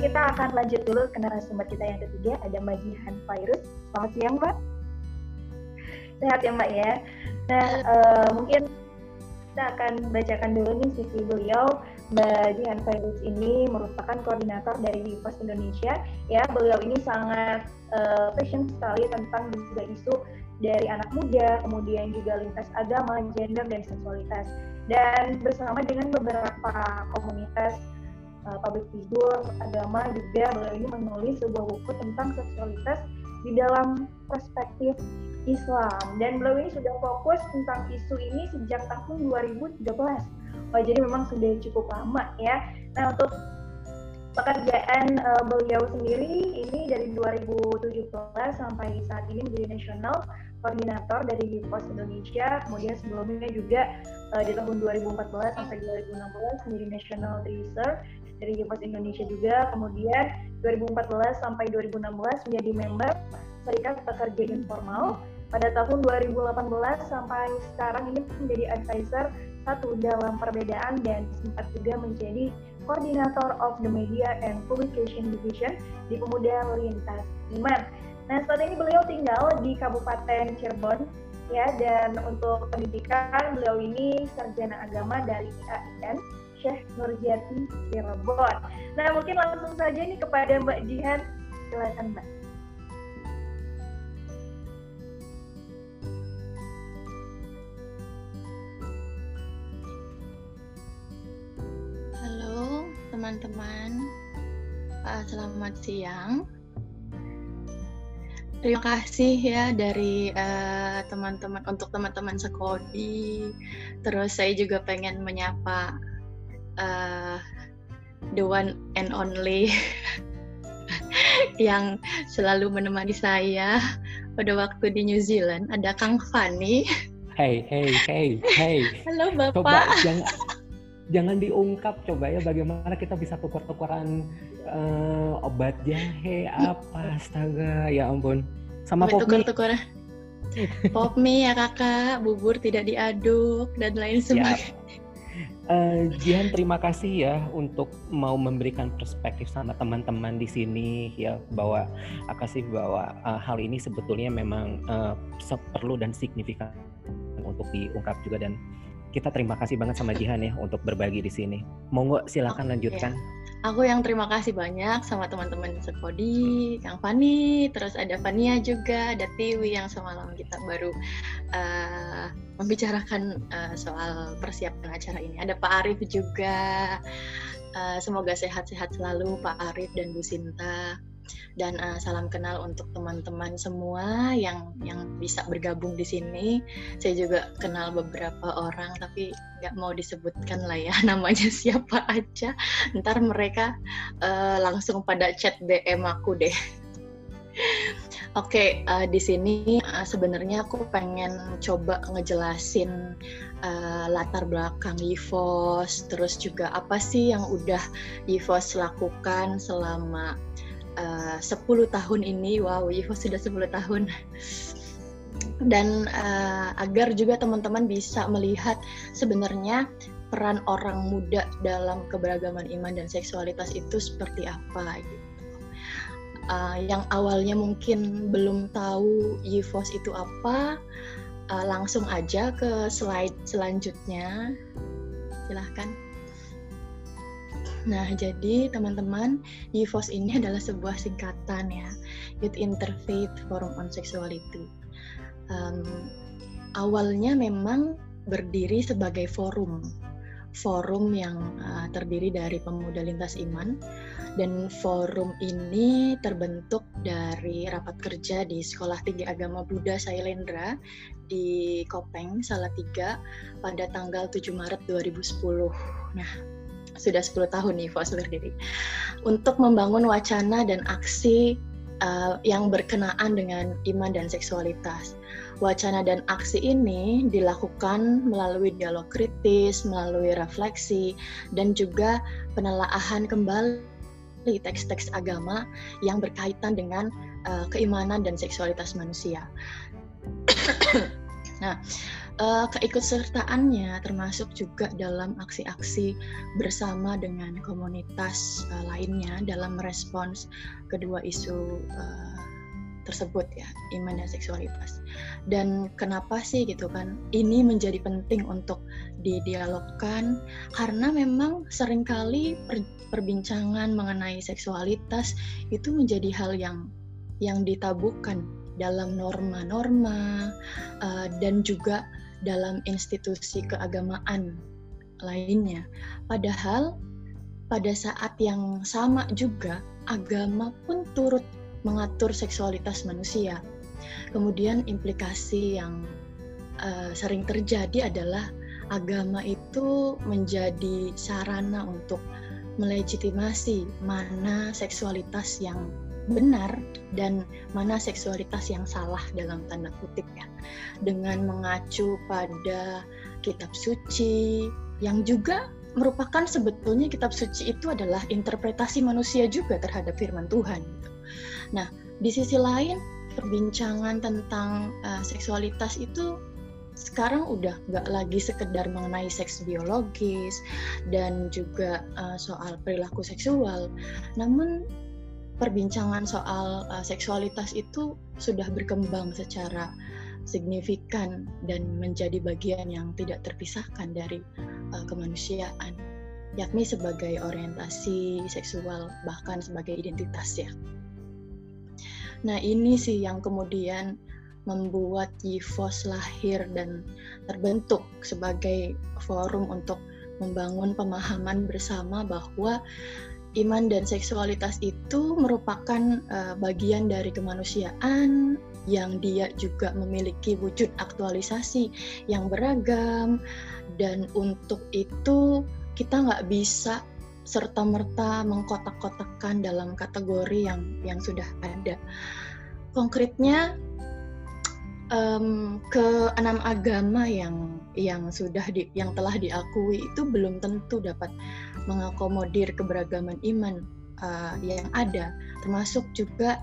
kita akan lanjut dulu ke narasumber kita yang ketiga, ada Mbak Jihan Virus. Selamat siang, Mbak. Sehat ya, Mbak ya. Nah, uh, mungkin kita akan bacakan dulu nih CV beliau. Mbak Jihan Virus ini merupakan koordinator dari Pos Indonesia. Ya, beliau ini sangat uh, passion sekali tentang juga isu dari anak muda, kemudian juga lintas agama, gender, dan seksualitas. Dan bersama dengan beberapa komunitas uh, public figure, agama juga beliau ini menulis sebuah buku tentang seksualitas di dalam perspektif Islam dan beliau ini sudah fokus tentang isu ini sejak tahun 2013. Wah, jadi memang sudah cukup lama ya. Nah, untuk pekerjaan uh, beliau sendiri ini dari 2017 sampai saat ini menjadi nasional koordinator dari Pos Indonesia. Kemudian sebelumnya juga uh, di tahun 2014 sampai 2016 menjadi national research dari Pos Indonesia juga. Kemudian 2014 sampai 2016 menjadi member Serikat Pekerja Informal. Pada tahun 2018 sampai sekarang ini menjadi advisor satu dalam perbedaan dan sempat juga menjadi koordinator of the Media and Publication Division di Pemuda Lintas Iman. Nah, saat ini beliau tinggal di Kabupaten Cirebon, ya, dan untuk pendidikan beliau ini sarjana agama dari IAIN Syekh Nurjati Cirebon. Nah, mungkin langsung saja nih kepada Mbak Jihan, silakan Mbak. Halo teman-teman, selamat siang. Terima kasih ya dari eh, teman-teman uh, untuk teman-teman sekodi. Terus saya juga pengen menyapa uh, the one and only yang selalu menemani saya pada waktu di New Zealand. Ada Kang Fani. Hey, hey, hey, hey. Halo Bapak. Coba jangan jangan diungkap. Coba ya bagaimana kita bisa tukar-tukaran uh, obat jahe apa? Astaga ya ampun. Sama pop tukar-tukar. Pop mie ya kakak. Bubur tidak diaduk dan lain sebagainya Uh, Jihan terima kasih ya untuk mau memberikan perspektif sama teman-teman di sini ya bahwa akasih bahwa uh, hal ini sebetulnya memang uh, perlu dan signifikan untuk diungkap juga dan kita terima kasih banget sama Jihan ya untuk berbagi di sini. Monggo silakan oh, lanjutkan. Ya. Aku yang terima kasih banyak sama teman-teman Sekodi, Kang Fani, terus ada Fania juga, ada Tiwi yang semalam kita baru uh, membicarakan uh, soal persiapan acara ini. Ada Pak Arif juga. Uh, semoga sehat-sehat selalu Pak Arif dan Bu Sinta dan uh, salam kenal untuk teman-teman semua yang yang bisa bergabung di sini. Saya juga kenal beberapa orang tapi nggak mau disebutkan lah ya namanya siapa aja. Ntar mereka uh, langsung pada chat DM aku deh. Oke, okay, uh, di sini uh, sebenarnya aku pengen coba ngejelasin uh, latar belakang Yivos, terus juga apa sih yang udah Yivos lakukan selama uh, 10 tahun ini wow Ivo sudah 10 tahun dan uh, agar juga teman-teman bisa melihat sebenarnya peran orang muda dalam keberagaman iman dan seksualitas itu seperti apa gitu. Uh, yang awalnya mungkin belum tahu Yivos itu apa, uh, langsung aja ke slide selanjutnya. Silahkan. Nah, jadi teman-teman, YIFOS ini adalah sebuah singkatan ya, Youth Interfaith Forum on Sexuality. Um, awalnya memang berdiri sebagai forum, forum yang uh, terdiri dari pemuda lintas iman, dan forum ini terbentuk dari rapat kerja di Sekolah Tinggi Agama Buddha Sailendra di Kopeng, Salatiga, pada tanggal 7 Maret 2010. Nah, sudah 10 tahun nih Fos berdiri untuk membangun wacana dan aksi uh, yang berkenaan dengan iman dan seksualitas. Wacana dan aksi ini dilakukan melalui dialog kritis, melalui refleksi, dan juga penelaahan kembali teks-teks agama yang berkaitan dengan uh, keimanan dan seksualitas manusia. nah, uh, keikutsertaannya termasuk juga dalam aksi-aksi bersama dengan komunitas uh, lainnya dalam merespons kedua isu uh, tersebut ya iman dan seksualitas. Dan kenapa sih gitu kan ini menjadi penting untuk didialogkan? Karena memang sering kali per, perbincangan mengenai seksualitas itu menjadi hal yang yang ditabukan dalam norma-norma uh, dan juga dalam institusi keagamaan lainnya. Padahal pada saat yang sama juga agama pun turut mengatur seksualitas manusia. Kemudian implikasi yang uh, sering terjadi adalah agama itu menjadi sarana untuk melegitimasi mana seksualitas yang benar dan mana seksualitas yang salah dalam tanda kutip ya dengan mengacu pada kitab suci yang juga merupakan sebetulnya kitab suci itu adalah interpretasi manusia juga terhadap firman Tuhan gitu. Nah, di sisi lain perbincangan tentang uh, seksualitas itu sekarang udah nggak lagi sekedar mengenai seks biologis dan juga uh, soal perilaku seksual, namun perbincangan soal uh, seksualitas itu sudah berkembang secara signifikan dan menjadi bagian yang tidak terpisahkan dari uh, kemanusiaan, yakni sebagai orientasi seksual bahkan sebagai identitas ya. Nah ini sih yang kemudian membuat YIVOS lahir dan terbentuk sebagai forum untuk membangun pemahaman bersama bahwa iman dan seksualitas itu merupakan uh, bagian dari kemanusiaan yang dia juga memiliki wujud aktualisasi yang beragam dan untuk itu kita nggak bisa serta merta mengkotak-kotakkan dalam kategori yang yang sudah ada. Konkretnya um, ke enam agama yang yang sudah di, yang telah diakui itu belum tentu dapat mengakomodir keberagaman iman uh, yang ada, termasuk juga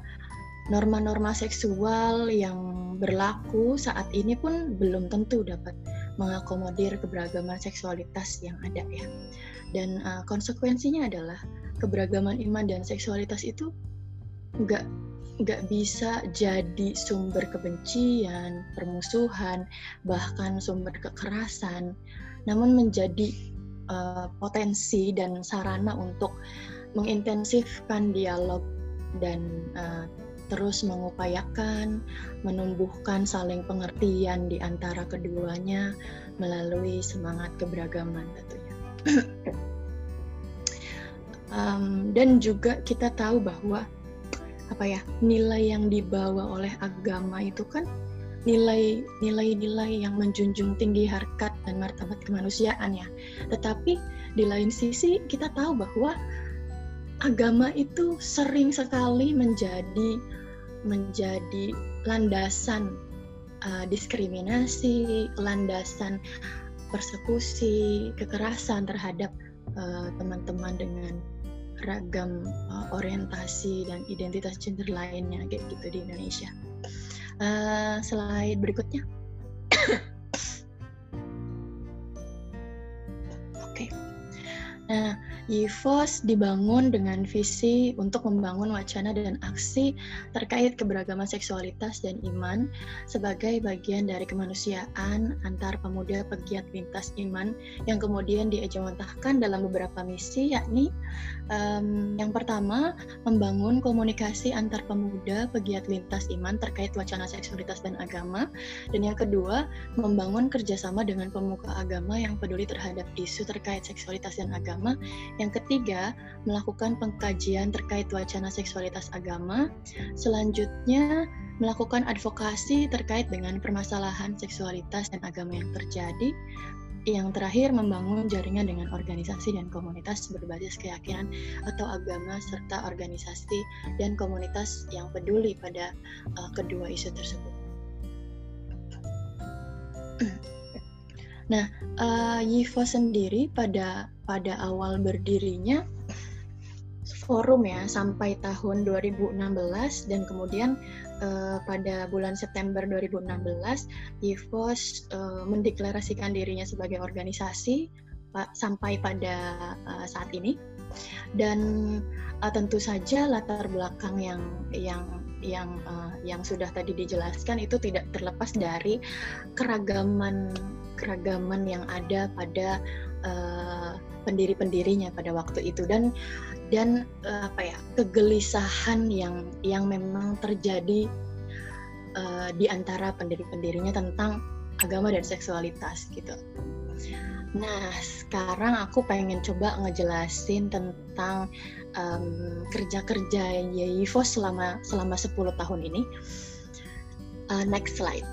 norma-norma seksual yang berlaku saat ini pun belum tentu dapat mengakomodir keberagaman seksualitas yang ada ya. Dan uh, konsekuensinya adalah keberagaman iman dan seksualitas itu nggak nggak bisa jadi sumber kebencian, permusuhan, bahkan sumber kekerasan, namun menjadi uh, potensi dan sarana untuk mengintensifkan dialog dan uh, terus mengupayakan menumbuhkan saling pengertian di antara keduanya melalui semangat keberagaman tentunya. um, dan juga kita tahu bahwa apa ya nilai yang dibawa oleh agama itu kan nilai nilai-nilai yang menjunjung tinggi harkat dan martabat kemanusiaan ya. Tetapi di lain sisi kita tahu bahwa agama itu sering sekali menjadi menjadi landasan uh, diskriminasi, landasan persekusi, kekerasan terhadap uh, teman-teman uh, dengan ragam uh, orientasi dan identitas gender lainnya kayak gitu di Indonesia. Uh, slide berikutnya. Oke. Okay. Nah, YIVOS dibangun dengan visi untuk membangun wacana dan aksi terkait keberagaman seksualitas dan iman sebagai bagian dari kemanusiaan antar pemuda pegiat lintas iman yang kemudian diejawantahkan dalam beberapa misi yakni um, yang pertama membangun komunikasi antar pemuda pegiat lintas iman terkait wacana seksualitas dan agama dan yang kedua membangun kerjasama dengan pemuka agama yang peduli terhadap isu terkait seksualitas dan agama yang ketiga, melakukan pengkajian terkait wacana seksualitas agama. Selanjutnya, melakukan advokasi terkait dengan permasalahan seksualitas dan agama yang terjadi. Yang terakhir, membangun jaringan dengan organisasi dan komunitas berbasis keyakinan atau agama serta organisasi dan komunitas yang peduli pada uh, kedua isu tersebut. Nah, uh, Yivo sendiri pada pada awal berdirinya forum ya sampai tahun 2016 dan kemudian uh, pada bulan September 2016 YIVOS uh, mendeklarasikan dirinya sebagai organisasi sampai pada uh, saat ini. Dan uh, tentu saja latar belakang yang yang yang uh, yang sudah tadi dijelaskan itu tidak terlepas dari keragaman keragaman yang ada pada uh, pendiri-pendirinya pada waktu itu dan dan uh, apa ya kegelisahan yang yang memang terjadi uh, di antara pendiri-pendirinya tentang agama dan seksualitas gitu. Nah, sekarang aku pengen coba ngejelasin tentang um, kerja-kerja Yifos selama selama 10 tahun ini. Uh, next slide.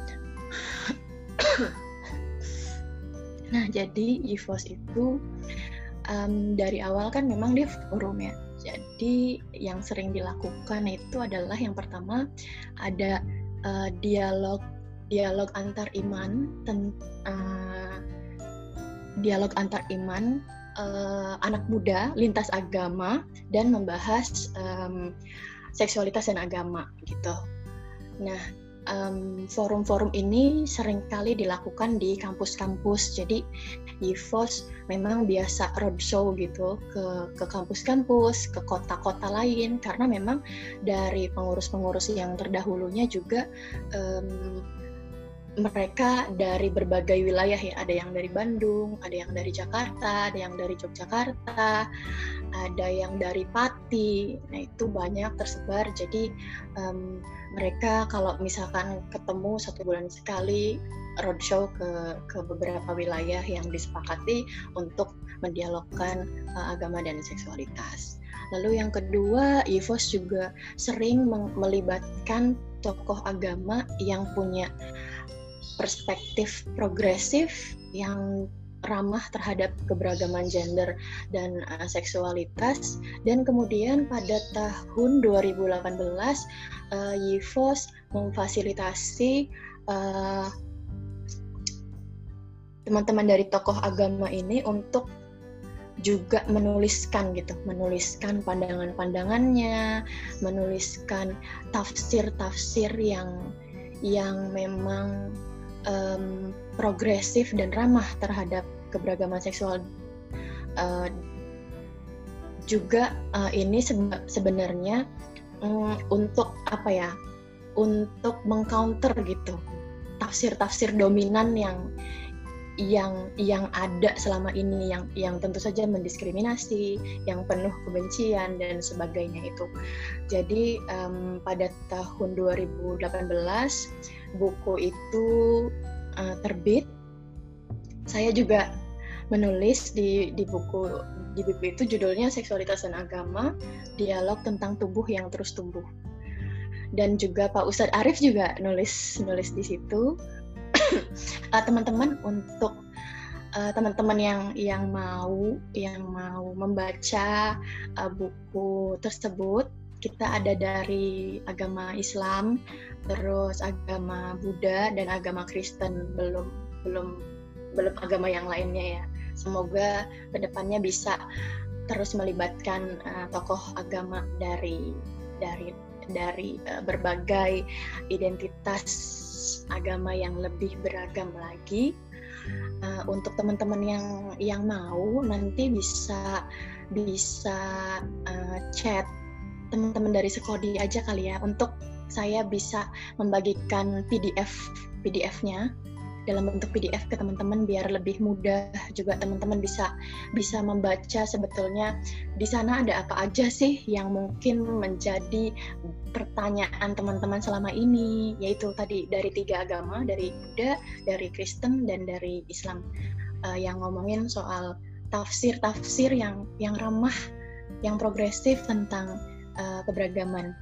Nah, jadi Yifos itu um, dari awal kan memang dia forum ya. Jadi yang sering dilakukan itu adalah yang pertama ada uh, dialog dialog antar iman tentang uh, dialog antar iman uh, anak muda lintas agama dan membahas um, seksualitas dan agama gitu. Nah, forum-forum um, ini sering kali dilakukan di kampus-kampus. Jadi di FOS memang biasa roadshow gitu ke ke kampus-kampus, ke kota-kota lain karena memang dari pengurus-pengurus yang terdahulunya juga um, mereka dari berbagai wilayah ya. Ada yang dari Bandung ada yang dari Jakarta ada yang dari Yogyakarta ada yang dari Pati. Nah itu banyak tersebar. Jadi um, mereka kalau misalkan ketemu satu bulan sekali roadshow ke ke beberapa wilayah yang disepakati untuk mendialogkan uh, agama dan seksualitas. Lalu yang kedua, IVOS juga sering melibatkan tokoh agama yang punya perspektif progresif yang ramah terhadap keberagaman gender dan uh, seksualitas. Dan kemudian pada tahun 2018 uh, YIVOS memfasilitasi uh, teman-teman dari tokoh agama ini untuk juga menuliskan gitu, menuliskan pandangan-pandangannya, menuliskan tafsir-tafsir yang yang memang um, progresif dan ramah terhadap keberagaman seksual uh, juga uh, ini sebenarnya um, untuk apa ya untuk mengcounter gitu tafsir-tafsir dominan yang yang yang ada selama ini yang yang tentu saja mendiskriminasi, yang penuh kebencian dan sebagainya itu. Jadi um, pada tahun 2018 buku itu uh, terbit. Saya juga menulis di di buku di buku itu judulnya Seksualitas dan Agama, Dialog tentang Tubuh yang Terus Tumbuh. Dan juga Pak Ustadz Arief juga nulis nulis di situ uh, teman-teman untuk uh, teman-teman yang yang mau yang mau membaca uh, buku tersebut kita ada dari agama Islam terus agama Buddha dan agama Kristen belum belum belum agama yang lainnya ya semoga ke depannya bisa terus melibatkan uh, tokoh agama dari dari dari uh, berbagai identitas agama yang lebih beragam lagi. Uh, untuk teman-teman yang yang mau nanti bisa bisa uh, chat teman-teman dari Sekodi aja kali ya untuk saya bisa membagikan PDF PDF-nya dalam bentuk PDF ke teman-teman biar lebih mudah. Juga teman-teman bisa bisa membaca sebetulnya di sana ada apa aja sih yang mungkin menjadi pertanyaan teman-teman selama ini yaitu tadi dari tiga agama dari Buddha, dari Kristen dan dari Islam. Uh, yang ngomongin soal tafsir-tafsir yang yang ramah, yang progresif tentang uh, keberagaman.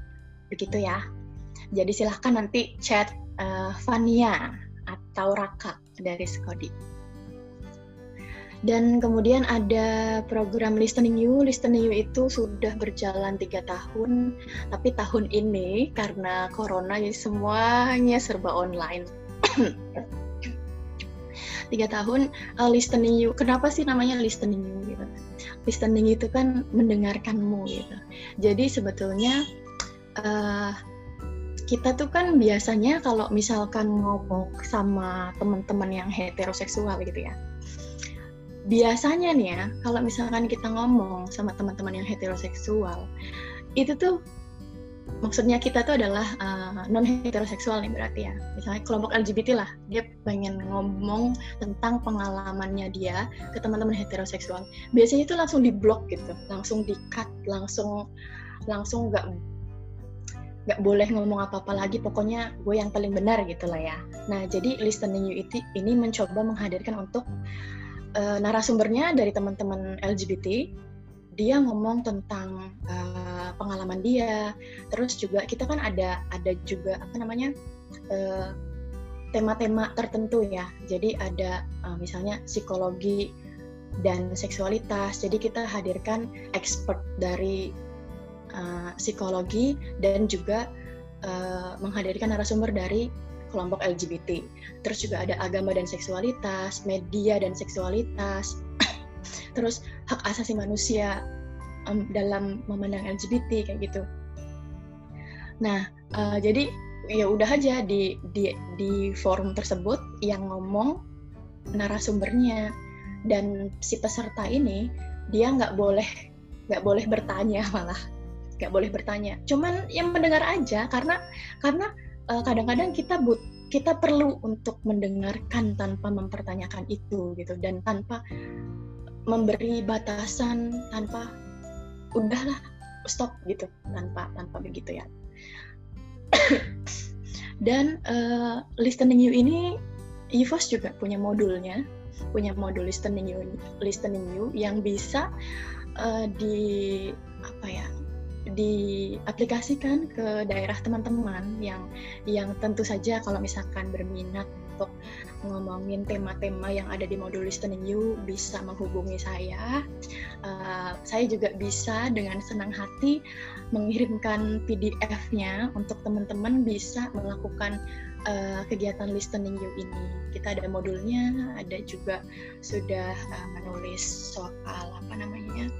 Begitu ya. Jadi silahkan nanti chat uh, Fania atau Raka dari Skodi. Dan kemudian ada program Listening You. Listening You itu sudah berjalan tiga tahun, tapi tahun ini karena corona jadi semuanya serba online. tiga tahun uh, Listening You. Kenapa sih namanya Listening You? Gitu? listening itu kan mendengarkanmu gitu. Jadi sebetulnya uh, kita tuh kan biasanya kalau misalkan ngomong sama teman-teman yang heteroseksual gitu ya. Biasanya nih ya, kalau misalkan kita ngomong sama teman-teman yang heteroseksual, itu tuh maksudnya kita tuh adalah uh, non heteroseksual nih berarti ya misalnya kelompok LGBT lah dia pengen ngomong tentang pengalamannya dia ke teman-teman heteroseksual biasanya itu langsung di blok gitu langsung di cut langsung langsung nggak nggak boleh ngomong apa-apa lagi pokoknya gue yang paling benar gitu lah ya. Nah jadi listening you ini mencoba menghadirkan untuk uh, narasumbernya dari teman-teman LGBT dia ngomong tentang uh, pengalaman dia. Terus juga kita kan ada ada juga apa namanya eh, tema-tema tertentu ya. Jadi ada uh, misalnya psikologi dan seksualitas. Jadi kita hadirkan expert dari uh, psikologi dan juga uh, menghadirkan narasumber dari kelompok LGBT terus juga ada agama dan seksualitas media dan seksualitas. Terus hak asasi manusia dalam memandang LGBT kayak gitu. Nah, uh, jadi ya udah aja di di di forum tersebut yang ngomong narasumbernya. Dan si peserta ini dia nggak boleh nggak boleh bertanya malah nggak boleh bertanya. Cuman yang mendengar aja karena karena kadang kadang-kadang kita but kita perlu untuk mendengarkan tanpa mempertanyakan itu gitu. Dan tanpa memberi batasan tanpa udahlah stop gitu. Tanpa tanpa begitu ya. Dan uh, listening you ini EVOS juga punya modulnya punya modul listening you listening you yang bisa uh, di apa ya diaplikasikan ke daerah teman-teman yang yang tentu saja kalau misalkan berminat untuk ngomongin tema-tema yang ada di modul listening you bisa menghubungi saya. Uh, saya juga bisa dengan senang hati mengirimkan PDF-nya untuk teman-teman bisa melakukan uh, kegiatan listening you ini. Kita ada modulnya, ada juga sudah uh, menulis soal apa namanya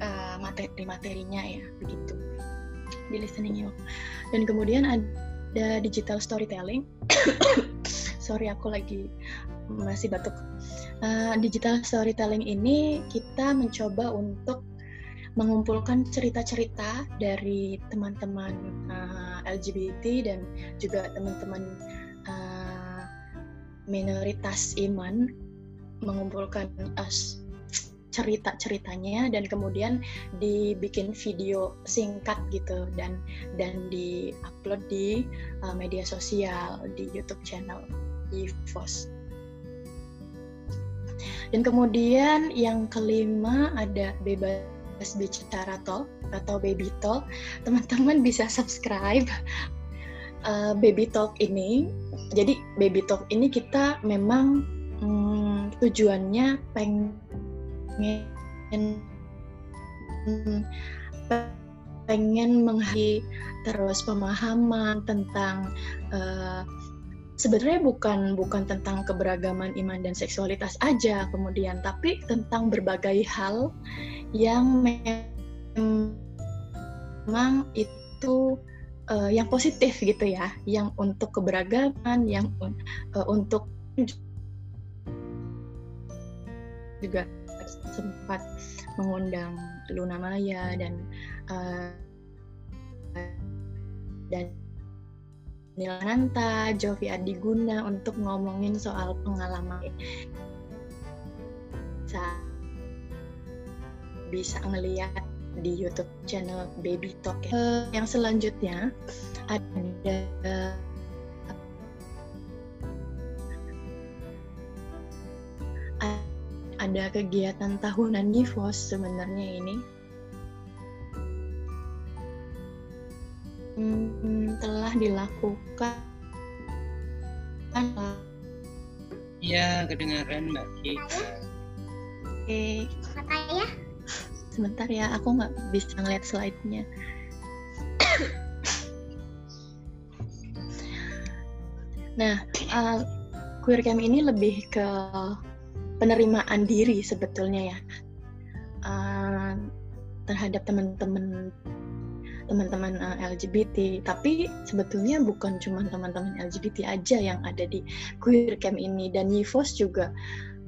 uh, materi-materinya ya begitu di listening you. Dan kemudian ada digital storytelling sorry aku lagi masih batuk. Uh, digital storytelling ini kita mencoba untuk mengumpulkan cerita-cerita dari teman-teman uh, eh, LGBT dan juga teman-teman uh, minoritas iman mengumpulkan uh, cerita-ceritanya dan kemudian dibikin video singkat gitu dan dan diupload di uh, media sosial di YouTube channel EVOS. Dan kemudian yang kelima ada bebas bicara talk atau baby talk. Teman-teman bisa subscribe uh, baby talk ini. Jadi baby talk ini kita memang hmm, tujuannya pengen pengen menghari terus pemahaman tentang uh, sebenarnya bukan bukan tentang keberagaman iman dan seksualitas aja kemudian tapi tentang berbagai hal yang memang itu uh, yang positif gitu ya yang untuk keberagaman yang uh, untuk juga sempat mengundang Luna Maya dan uh, dan Nilananta, Jovi Adiguna untuk ngomongin soal pengalaman bisa bisa ngeliat di YouTube channel Baby Talk. Uh, yang selanjutnya ada ada kegiatan tahunan Givos sebenarnya ini hmm, telah dilakukan Iya, kedengaran Mbak Ki. Oke. ya? Sebentar ya, aku nggak bisa ngeliat slide-nya. nah, uh, queer camp ini lebih ke penerimaan diri sebetulnya ya. Uh, terhadap teman-teman teman-teman uh, eh, LGBT tapi sebetulnya bukan cuma teman-teman LGBT aja yang ada di queer camp ini. Dan Yivos juga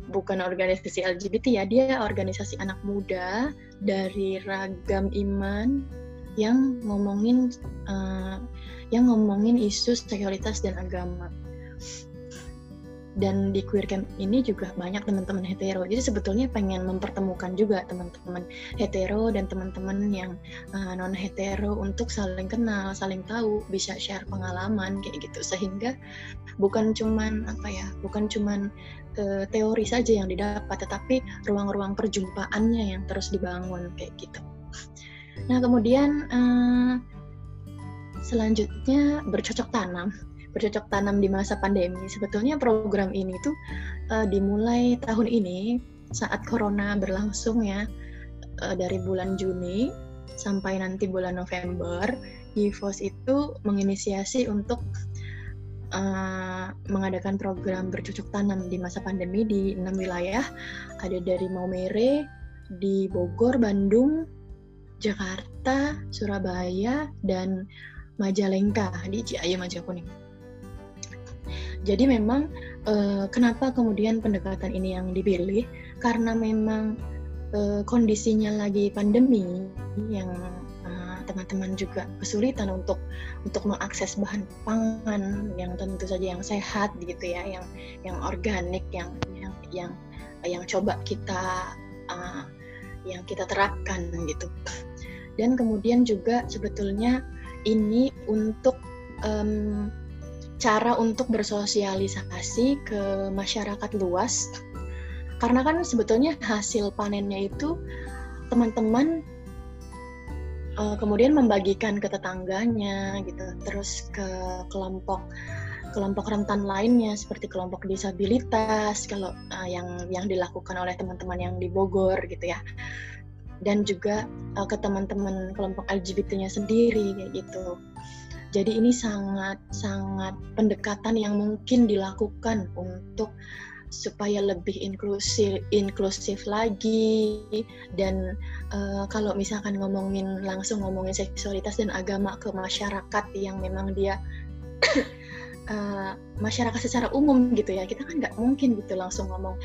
bukan organisasi LGBT ya. Dia organisasi anak muda dari ragam iman yang ngomongin uh, yang ngomongin isu seksualitas dan agama dan di queer camp ini juga banyak teman-teman hetero. Jadi sebetulnya pengen mempertemukan juga teman-teman hetero dan teman-teman yang uh, eh, non hetero untuk saling kenal saling tahu bisa share pengalaman kayak gitu. Sehingga bukan cuman apa ya bukan cuman uh, teori saja yang didapat tetapi ruang-ruang perjumpaannya yang terus dibangun kayak gitu. Nah kemudian uh, selanjutnya bercocok tanam bercocok tanam di masa pandemi. Sebetulnya program ini tuh uh, dimulai tahun ini saat corona berlangsung ya uh, dari bulan Juni sampai nanti bulan November. YIVOS itu menginisiasi untuk uh, mengadakan program bercocok tanam di masa pandemi di enam wilayah. Ada dari Maumere, di Bogor, Bandung, Jakarta, Surabaya, dan Majalengka di Ciayu Majakuning. Jadi memang uh, kenapa kemudian pendekatan ini yang dipilih? Karena memang uh, kondisinya lagi pandemi yang eh, teman-teman juga kesulitan untuk untuk mengakses bahan pangan yang tentu saja yang sehat gitu ya, yang yang organik, yang yang yang yang coba kita uh, yang kita terapkan gitu. Dan kemudian juga sebetulnya ini untuk um, cara untuk bersosialisasi ke masyarakat luas. Karena kan sebetulnya hasil panennya itu teman-teman uh, kemudian membagikan ke tetangganya gitu terus ke kelompok kelompok rentan lainnya seperti kelompok disabilitas kalau uh, yang yang dilakukan oleh teman-teman yang di Bogor gitu ya. Dan juga uh, ke teman-teman kelompok LGBT-nya sendiri kayak gitu jadi ini sangat sangat pendekatan yang mungkin dilakukan untuk supaya lebih inklusif inklusif lagi. Dan uh, kalau misalkan ngomongin langsung ngomongin seksualitas dan agama ke masyarakat yang memang dia uh, masyarakat secara umum gitu ya. Kita kan nggak mungkin gitu langsung ngomong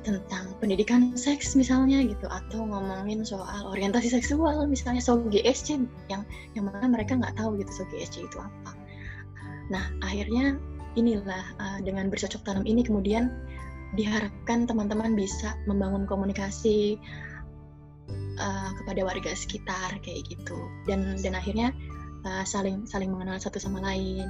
tentang pendidikan seks misalnya gitu atau ngomongin soal orientasi seksual misalnya so GSC yang yang mana mereka nggak tahu gitu so GSC itu apa. Nah akhirnya inilah uh, dengan bercocok tanam ini kemudian diharapkan teman-teman bisa membangun komunikasi uh, kepada warga sekitar kayak gitu dan dan akhirnya uh, saling saling mengenal satu sama lain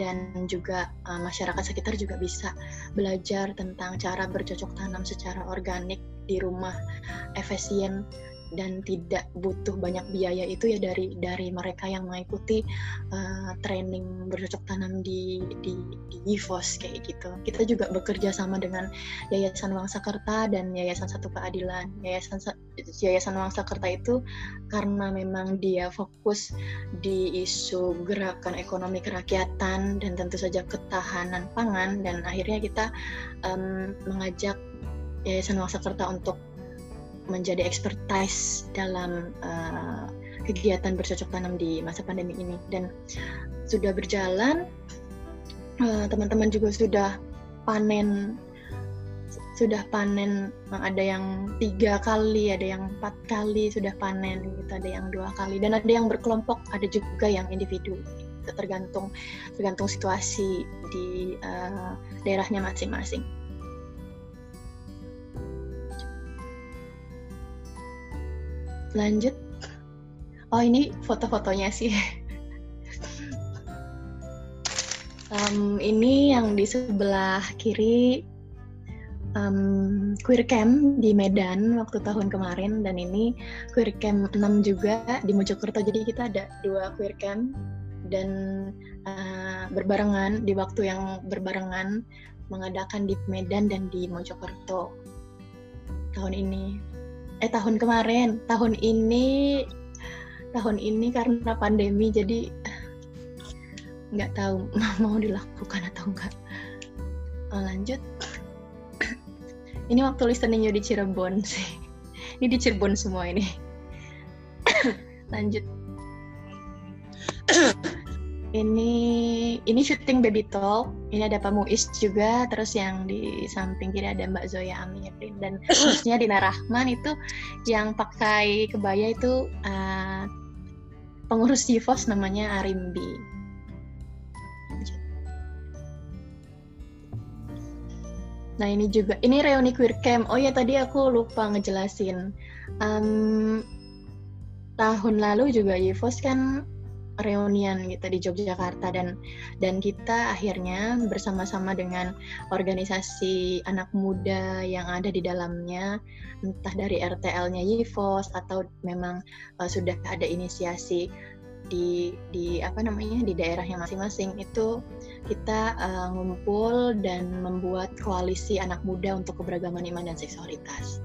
dan juga uh, masyarakat sekitar juga bisa belajar tentang cara bercocok tanam secara organik di rumah efisien dan tidak butuh banyak biaya itu ya dari dari mereka yang mengikuti uh, training bercocok tanam di di di IFOS kayak gitu. Kita juga bekerja sama dengan Yayasan Wangsakerta dan Yayasan Satu Keadilan. Yayasan Yayasan Wangsakerta itu karena memang dia fokus di isu gerakan ekonomi kerakyatan dan tentu saja ketahanan pangan dan akhirnya kita um, mengajak Yayasan Wangsakerta untuk menjadi expertise dalam uh, kegiatan bercocok tanam di masa pandemi ini. Dan sudah berjalan eh, teman-teman juga sudah panen sudah panen ada yang tiga kali ada yang empat kali sudah panen gitu ada yang dua kali. Dan ada yang berkelompok ada juga yang individu. Tergantung tergantung situasi di uh, daerahnya masing-masing. Lanjut. Oh ini foto-fotonya sih. Um, ini yang di sebelah kiri. Um, queer camp di Medan waktu tahun kemarin. Dan ini queer camp 6 juga di Mojokerto. Jadi kita ada dua queer camp dan uh, berbarengan di waktu yang berbarengan mengadakan di Medan dan di Mojokerto tahun ini eh tahun kemarin. Tahun ini tahun ini karena pandemi jadi nggak tahu mau dilakukan atau enggak oh, lanjut. Ini waktu listeningnya di Cirebon sih. Ini di Cirebon semua ini. Lanjut ini ini syuting baby talk ini ada Pak Muiz juga terus yang di samping kiri ada Mbak Zoya Amirin dan khususnya Dina Rahman itu yang pakai kebaya itu uh, pengurus Yivos namanya Arimbi Nah ini juga, ini reuni queer camp. Oh ya tadi aku lupa ngejelasin. Um, tahun lalu juga Yivos kan reunian gitu di Yogyakarta dan dan kita akhirnya bersama-sama dengan organisasi anak muda yang ada di dalamnya entah dari RTL-nya Yivos atau memang uh, sudah ada inisiasi di di apa namanya di daerah yang masing-masing itu kita uh, ngumpul dan membuat koalisi anak muda untuk keberagaman iman dan seksualitas.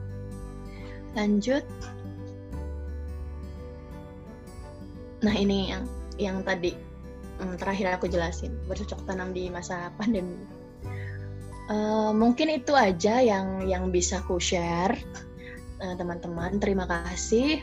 Lanjut. Nah ini yang yang tadi um, terakhir aku jelasin bercocok tanam di masa pandemi. Uh, mungkin itu aja yang yang bisa ku share teman-teman. Uh, teman -teman. Terima kasih.